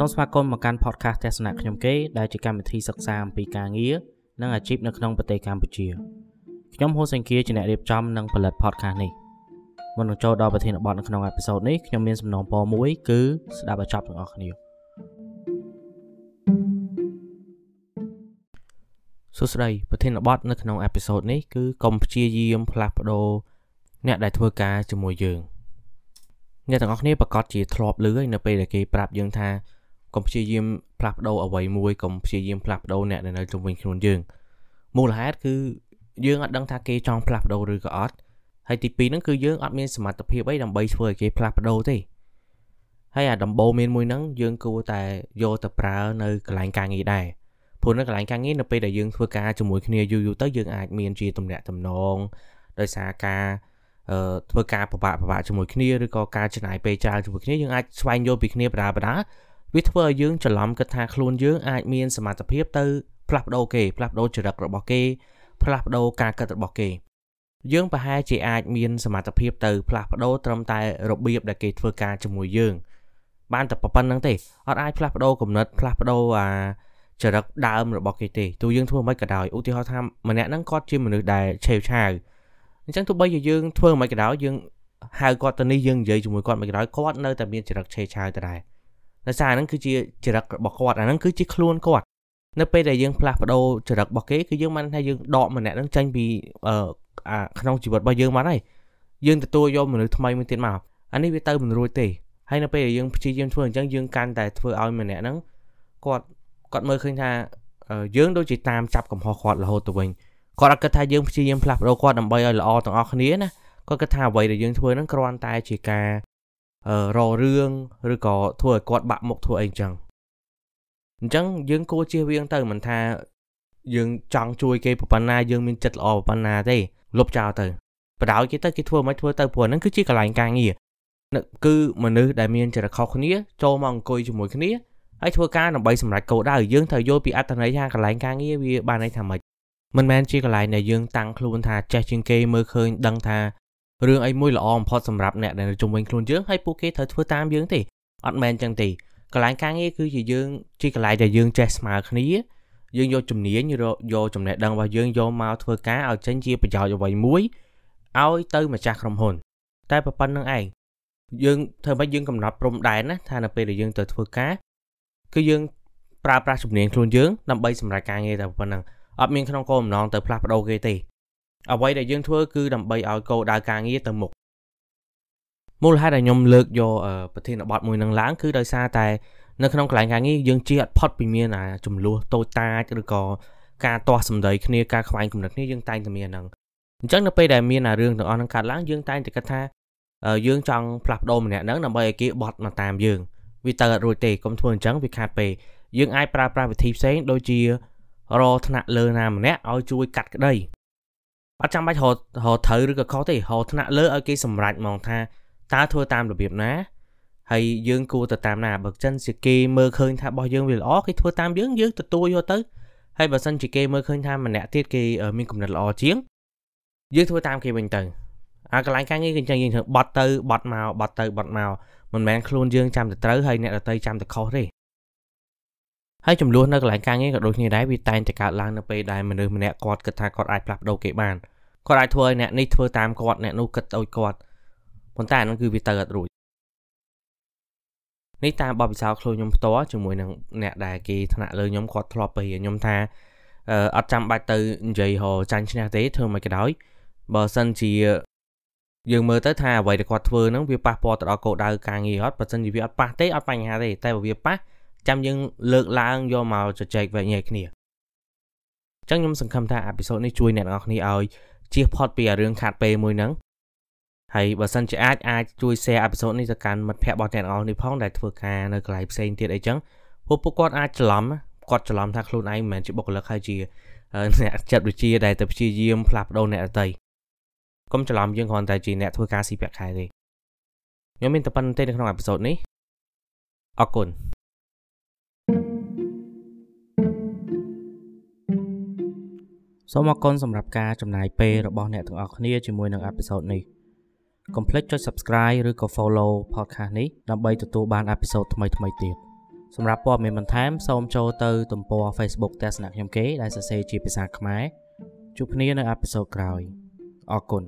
សូមស្វាគមន៍មកកាន់ podcast ទស្សនៈខ្ញុំគេដែលជាកម្មវិធីសិក្សាអំពីការងារនិងអាជីពនៅក្នុងប្រទេសកម្ពុជាខ្ញុំហូសេងគៀជាអ្នករៀបចំនិងផលិត podcast នេះមុននឹងចូលដល់ប្រធានបទនៅក្នុងអេពីសូតនេះខ្ញុំមានសំណូមពរមួយគឺស្ដាប់ឲ្យចប់ទាំងអស់គ្នាសួស្តីប្រធានបទនៅក្នុងអេពីសូតនេះគឺកុំព្យាយាមផ្លាស់ប្ដូរអ្នកដែលធ្វើការជាមួយយើងអ្នកទាំងអស់គ្នាប្រកាសជាធ្លាប់ឮហើយនៅពេលដែលគេប្រាប់យើងថាកុំ ព្យាយាមផ្លាស់ប្ដូរអ្វីមួយកុំព្យាយាមផ្លាស់ប្ដូរអ្នកដែលនៅជុំវិញខ្លួនយើងមូលហេតុគឺយើងអត់ដឹងថាគេចង់ផ្លាស់ប្ដូរឬក៏អត់ហើយទី2ហ្នឹងគឺយើងអត់មានសមត្ថភាពអីដើម្បីធ្វើឲ្យគេផ្លាស់ប្ដូរទេហើយអាដំបូងមានមួយហ្នឹងយើងគួរតែយកទៅប្រើនៅកន្លែងការងារដែរព្រោះនៅកន្លែងការងារនៅពេលដែលយើងធ្វើការជាមួយគ្នាយូរយូរទៅយើងអាចមានជាទំនាក់ទំនងដោយសារការធ្វើការពិបាកពិបាកជាមួយគ្នាឬក៏ការចំណាយពេលច្រើនជាមួយគ្នាយើងអាចស្វែងយល់ពីគ្នាបដាបដា វាធ្វើឲ្យយើងច្រឡំគិតថាខ្លួនយើងអាចមានសមត្ថភាពទៅផ្លាស់ប្ដូរគេផ្លាស់ប្ដូរចរិតរបស់គេផ្លាស់ប្ដូរការគិតរបស់គេ យើងប្រហែលជាអាចមានសមត្ថភាពទៅផ្លាស់ប្ដូរត្រឹមតែរបៀបដែលគេធ្វើការជាមួយយើង បានតែប៉ុណ្្នឹងទេអត់អាចផ្លាស់ប្ដូរគំនិតផ្លាស់ប្ដូរអាចរិតដើមរបស់គេទេទោះយើងធ្វើមិនក៏ដោយឧទាហរណ៍ថាម្នាក់ហ្នឹងគាត់ជាមនុស្សដែលឆេវឆាវអញ្ចឹងទោះបីជាយើងធ្វើមិនក៏ដោយយើងហៅគាត់ទៅនេះយើងនិយាយជាមួយគាត់មិនក៏ដោយគាត់នៅតែមានចរិតឆេវឆាវដដែល ដោយសារហ្នឹងគឺជាចរិតរបស់គាត់អាហ្នឹងគឺជាខ្លួនគាត់នៅពេលដែលយើងផ្លាស់ប្ដូរចរិតរបស់គេគឺយើងមិនថាយើងដកម្នាក់ហ្នឹងចេញពីអឺក្នុងជីវិតរបស់យើងមកហើយយើងទទួលយកមនុស្សថ្មីមួយទៀតមកអានេះវាទៅមិនរួចទេហើយនៅពេលដែលយើងព្យាយាមធ្វើអញ្ចឹងយើងកាន់តែធ្វើឲ្យម្នាក់ហ្នឹងគាត់គាត់មើលឃើញថាយើងដូចជាតាមចាប់កំហុសគាត់រហូតទៅវិញគាត់អត់គិតថាយើងព្យាយាមផ្លាស់ប្ដូរគាត់ដើម្បីឲ្យល្អទាំងអស់គ្នាណាគាត់គិតថាអ្វីដែលយើងធ្វើហ្នឹងគ្រាន់តែជាការ រករឿងឬក៏ធ្វើឲ្យគាត់បាក់មុខធ្វើអីអញ្ចឹងអញ្ចឹងយើងគួរជៀសវាងទៅមិនថាយើងចង់ជួយគេប៉ុណ្ណាយើងមានចិត្តល្អប៉ុណ្ណាទេលុបចោលទៅបដ ாய் គេទៅគេធ្វើមិនធ្វើទៅព្រោះហ្នឹងគឺជាកន្លែងការងារគឺមនុស្សដែលមានចរិតខុសគ្នាចូលមកអង្គុយជាមួយគ្នាហើយធ្វើការដើម្បីសម្រេចគោលដៅយើងត្រូវយល់ពីអត្ថន័យថាកន្លែងការងារវាបានន័យថាម៉េចមិនមែនជាកន្លែងដែលយើងតាំងខ្លួនថាចេះជាងគេមើលឃើញដឹងថា រឿងអីមួយល្អបំផុតសម្រាប់អ្នកដែលនៅជុំវិញខ្លួនយើងហើយពួកគេត្រូវធ្វើតាមយើងទេអត់មែនចឹងទេកន្លែងការងារគឺជាយើងជាកន្លែងដែលយើងចេះស្មើគ្នាយើងយកជំនាញយកចំណេះដឹងរបស់យើងយកមកធ្វើការឲ្យចេញជាប្រយោជន៍អ្វីមួយឲ្យទៅម្ចាស់ក្រុមហ៊ុន តែប៉ុណ្្នឹងឯងយើងធ្វើម៉េចយើងកំណត់ព្រំដែនណាថានៅពេលដែលយើងទៅធ្វើការគឺយើងប្រើប្រាស់ជំនាញខ្លួនយើងដើម្បីសម្រេចការងារតែប៉ុណ្្នឹងអត់មានក្នុងគោលបំណងទៅផ្លាស់ប្ដូរគេទេ អ្វីដែលយើងធ្វើគឺដើម្បីឲ្យគោលដៅការងារទៅមុខមូលហេតុដែលខ្ញុំលើកយកប្រធានបទមួយនឹងឡើងគឺដោយសារតែនៅក្នុងកន្លែងការងារយើងជាអត់ផុតពីមានអាចំនួនតូចតាចឬក៏ការទាស់សម្ដីគ្នាការខ្វែងគំនិតគ្នាយើងតែងតែមានហ្នឹងអញ្ចឹងនៅពេលដែលមានអារឿងទាំងអស់ហ្នឹងកើតឡើងយើងតែងតែគិតថាយើងចង់ផ្លាស់ប្ដូរម្នាក់ហ្នឹងដើម្បីឲ្យគេបត់មកតាមយើងវាទៅអត់រួចទេកុំធ្វើអញ្ចឹងវាខាតពេលយើងអាចប្រើប្រាស់វិធីផ្សេងដូចជារថ្នាក់លើណាម្នាក់ឲ្យជួយកាត់ក្តី អត់ចាំបាច់ររត្រូវឬក៏ខុសទេរថ្នាក់លើឲ្យគេសម្រេចហ្មងថាតើធ្វើតាមរបៀបណាហើយយើងគួរទៅតាមណាបើចិនជាគេមើលឃើញថារបស់យើងវាល្អគេធ្វើតាមយើងយើងទទួលយកទៅហើយបើសិនជាគេមើលឃើញថាម្នាក់ទៀតគេមានគំនិតល្អជាងយើងធ្វើតាមគេវិញទៅអាកន្លែងការងារគឺអញ្ចឹងយើងធ្វើបត់ទៅបត់មកបត់ទៅបត់មកមិនមែនខ្លួនយើងចាំតែត្រូវហើយអ្នកដទៃចាំតែខុសទេ ហើយចំនួននៅកន្លែងការងារក៏ដូចគ្នាដែរវាតែងតែកើតឡើងនៅពេលដែលមនុស្សម្នាក់គាត់គិតថាគាត់អាចផ្លាស់ប្ដូរគេបានគាត់អាចធ្វើឲ្យអ្នកនេះធ្វើតាមគាត់អ្នកនោះគិតដូចគាត់ប៉ុន្តែអានោះគឺវាទៅអត់រួចនេះតាមបបិសោខ្លួនខ្ញុំផ្ទាល់ជាមួយនឹងអ្នកដែលគេថ្នាក់លើខ្ញុំគាត់ធ្លាប់ទៅខ្ញុំថាអត់ចាំបាច់ទៅនិយាយហៅចាញ់ឈ្នះទេធ្វើមិនក៏ដោយបើសិនជាយើងមើលទៅថាអ្វីដែលគាត់ធ្វើហ្នឹងវាប៉ះពាល់ទៅដល់គោលដៅការងារអត់បើសិនជាវាអត់ប៉ះទេអត់បញ្ហាទេតែបើវាប៉ះ ចាំយើងលើកឡើងយកមកជជែកវែកញែកគ្នាអញ្ចឹងខ្ញុំសង្ឃឹមថាអេពីសូតនេះជួយអ្នកនរគ្នាឲ្យជៀសផុតពីរឿងខាត់ពេលមួយហ្នឹងហើយបើសិនជាអាចអាចជួយ share អេពីសូតនេះទៅកាន់មិត្តភ័ក្តិរបស់អ្នកនរនេះផងដែលធ្វើការនៅកន្លែងផ្សេងទៀតអីចឹងពួកពួកគាត់អាចច្រឡំគាត់ច្រឡំថាខ្លួនឯងមិនមែនជាបុគ្គលិកហើយជាអ្នកចិត្តវិទ្យាដែលទៅព្យាយាមផ្លាស់ប្ដូរអ្នកដទៃកុំច្រឡំយើងគ្រាន់តែជាអ្នកធ្វើការស៊ីប្រាក់ខែទេខ្ញុំមានតែប៉ុណ្្នឹងទេនៅក្នុងអេពីសូតនេះអរគុណ សូមអរគុណសម្រាប់ការចំណាយពេលរបស់អ្នកទាំងអស់គ្នាជាមួយនឹងអេពីសូតនេះកុំភ្លេចចុច Subscribe ឬក៏ Follow podcast នេះដើម្បីទទួលបានអេពីសូតថ្មីៗទៀតសម្រាប់ព័ត៌មានបន្ថែមសូមចូលទៅទំព័រ Facebook ទស្សនៈខ្ញុំគេដែលសរសេរជាភាសាខ្មែរជួបគ្នានៅអេពីសូតក្រោយអរគុណ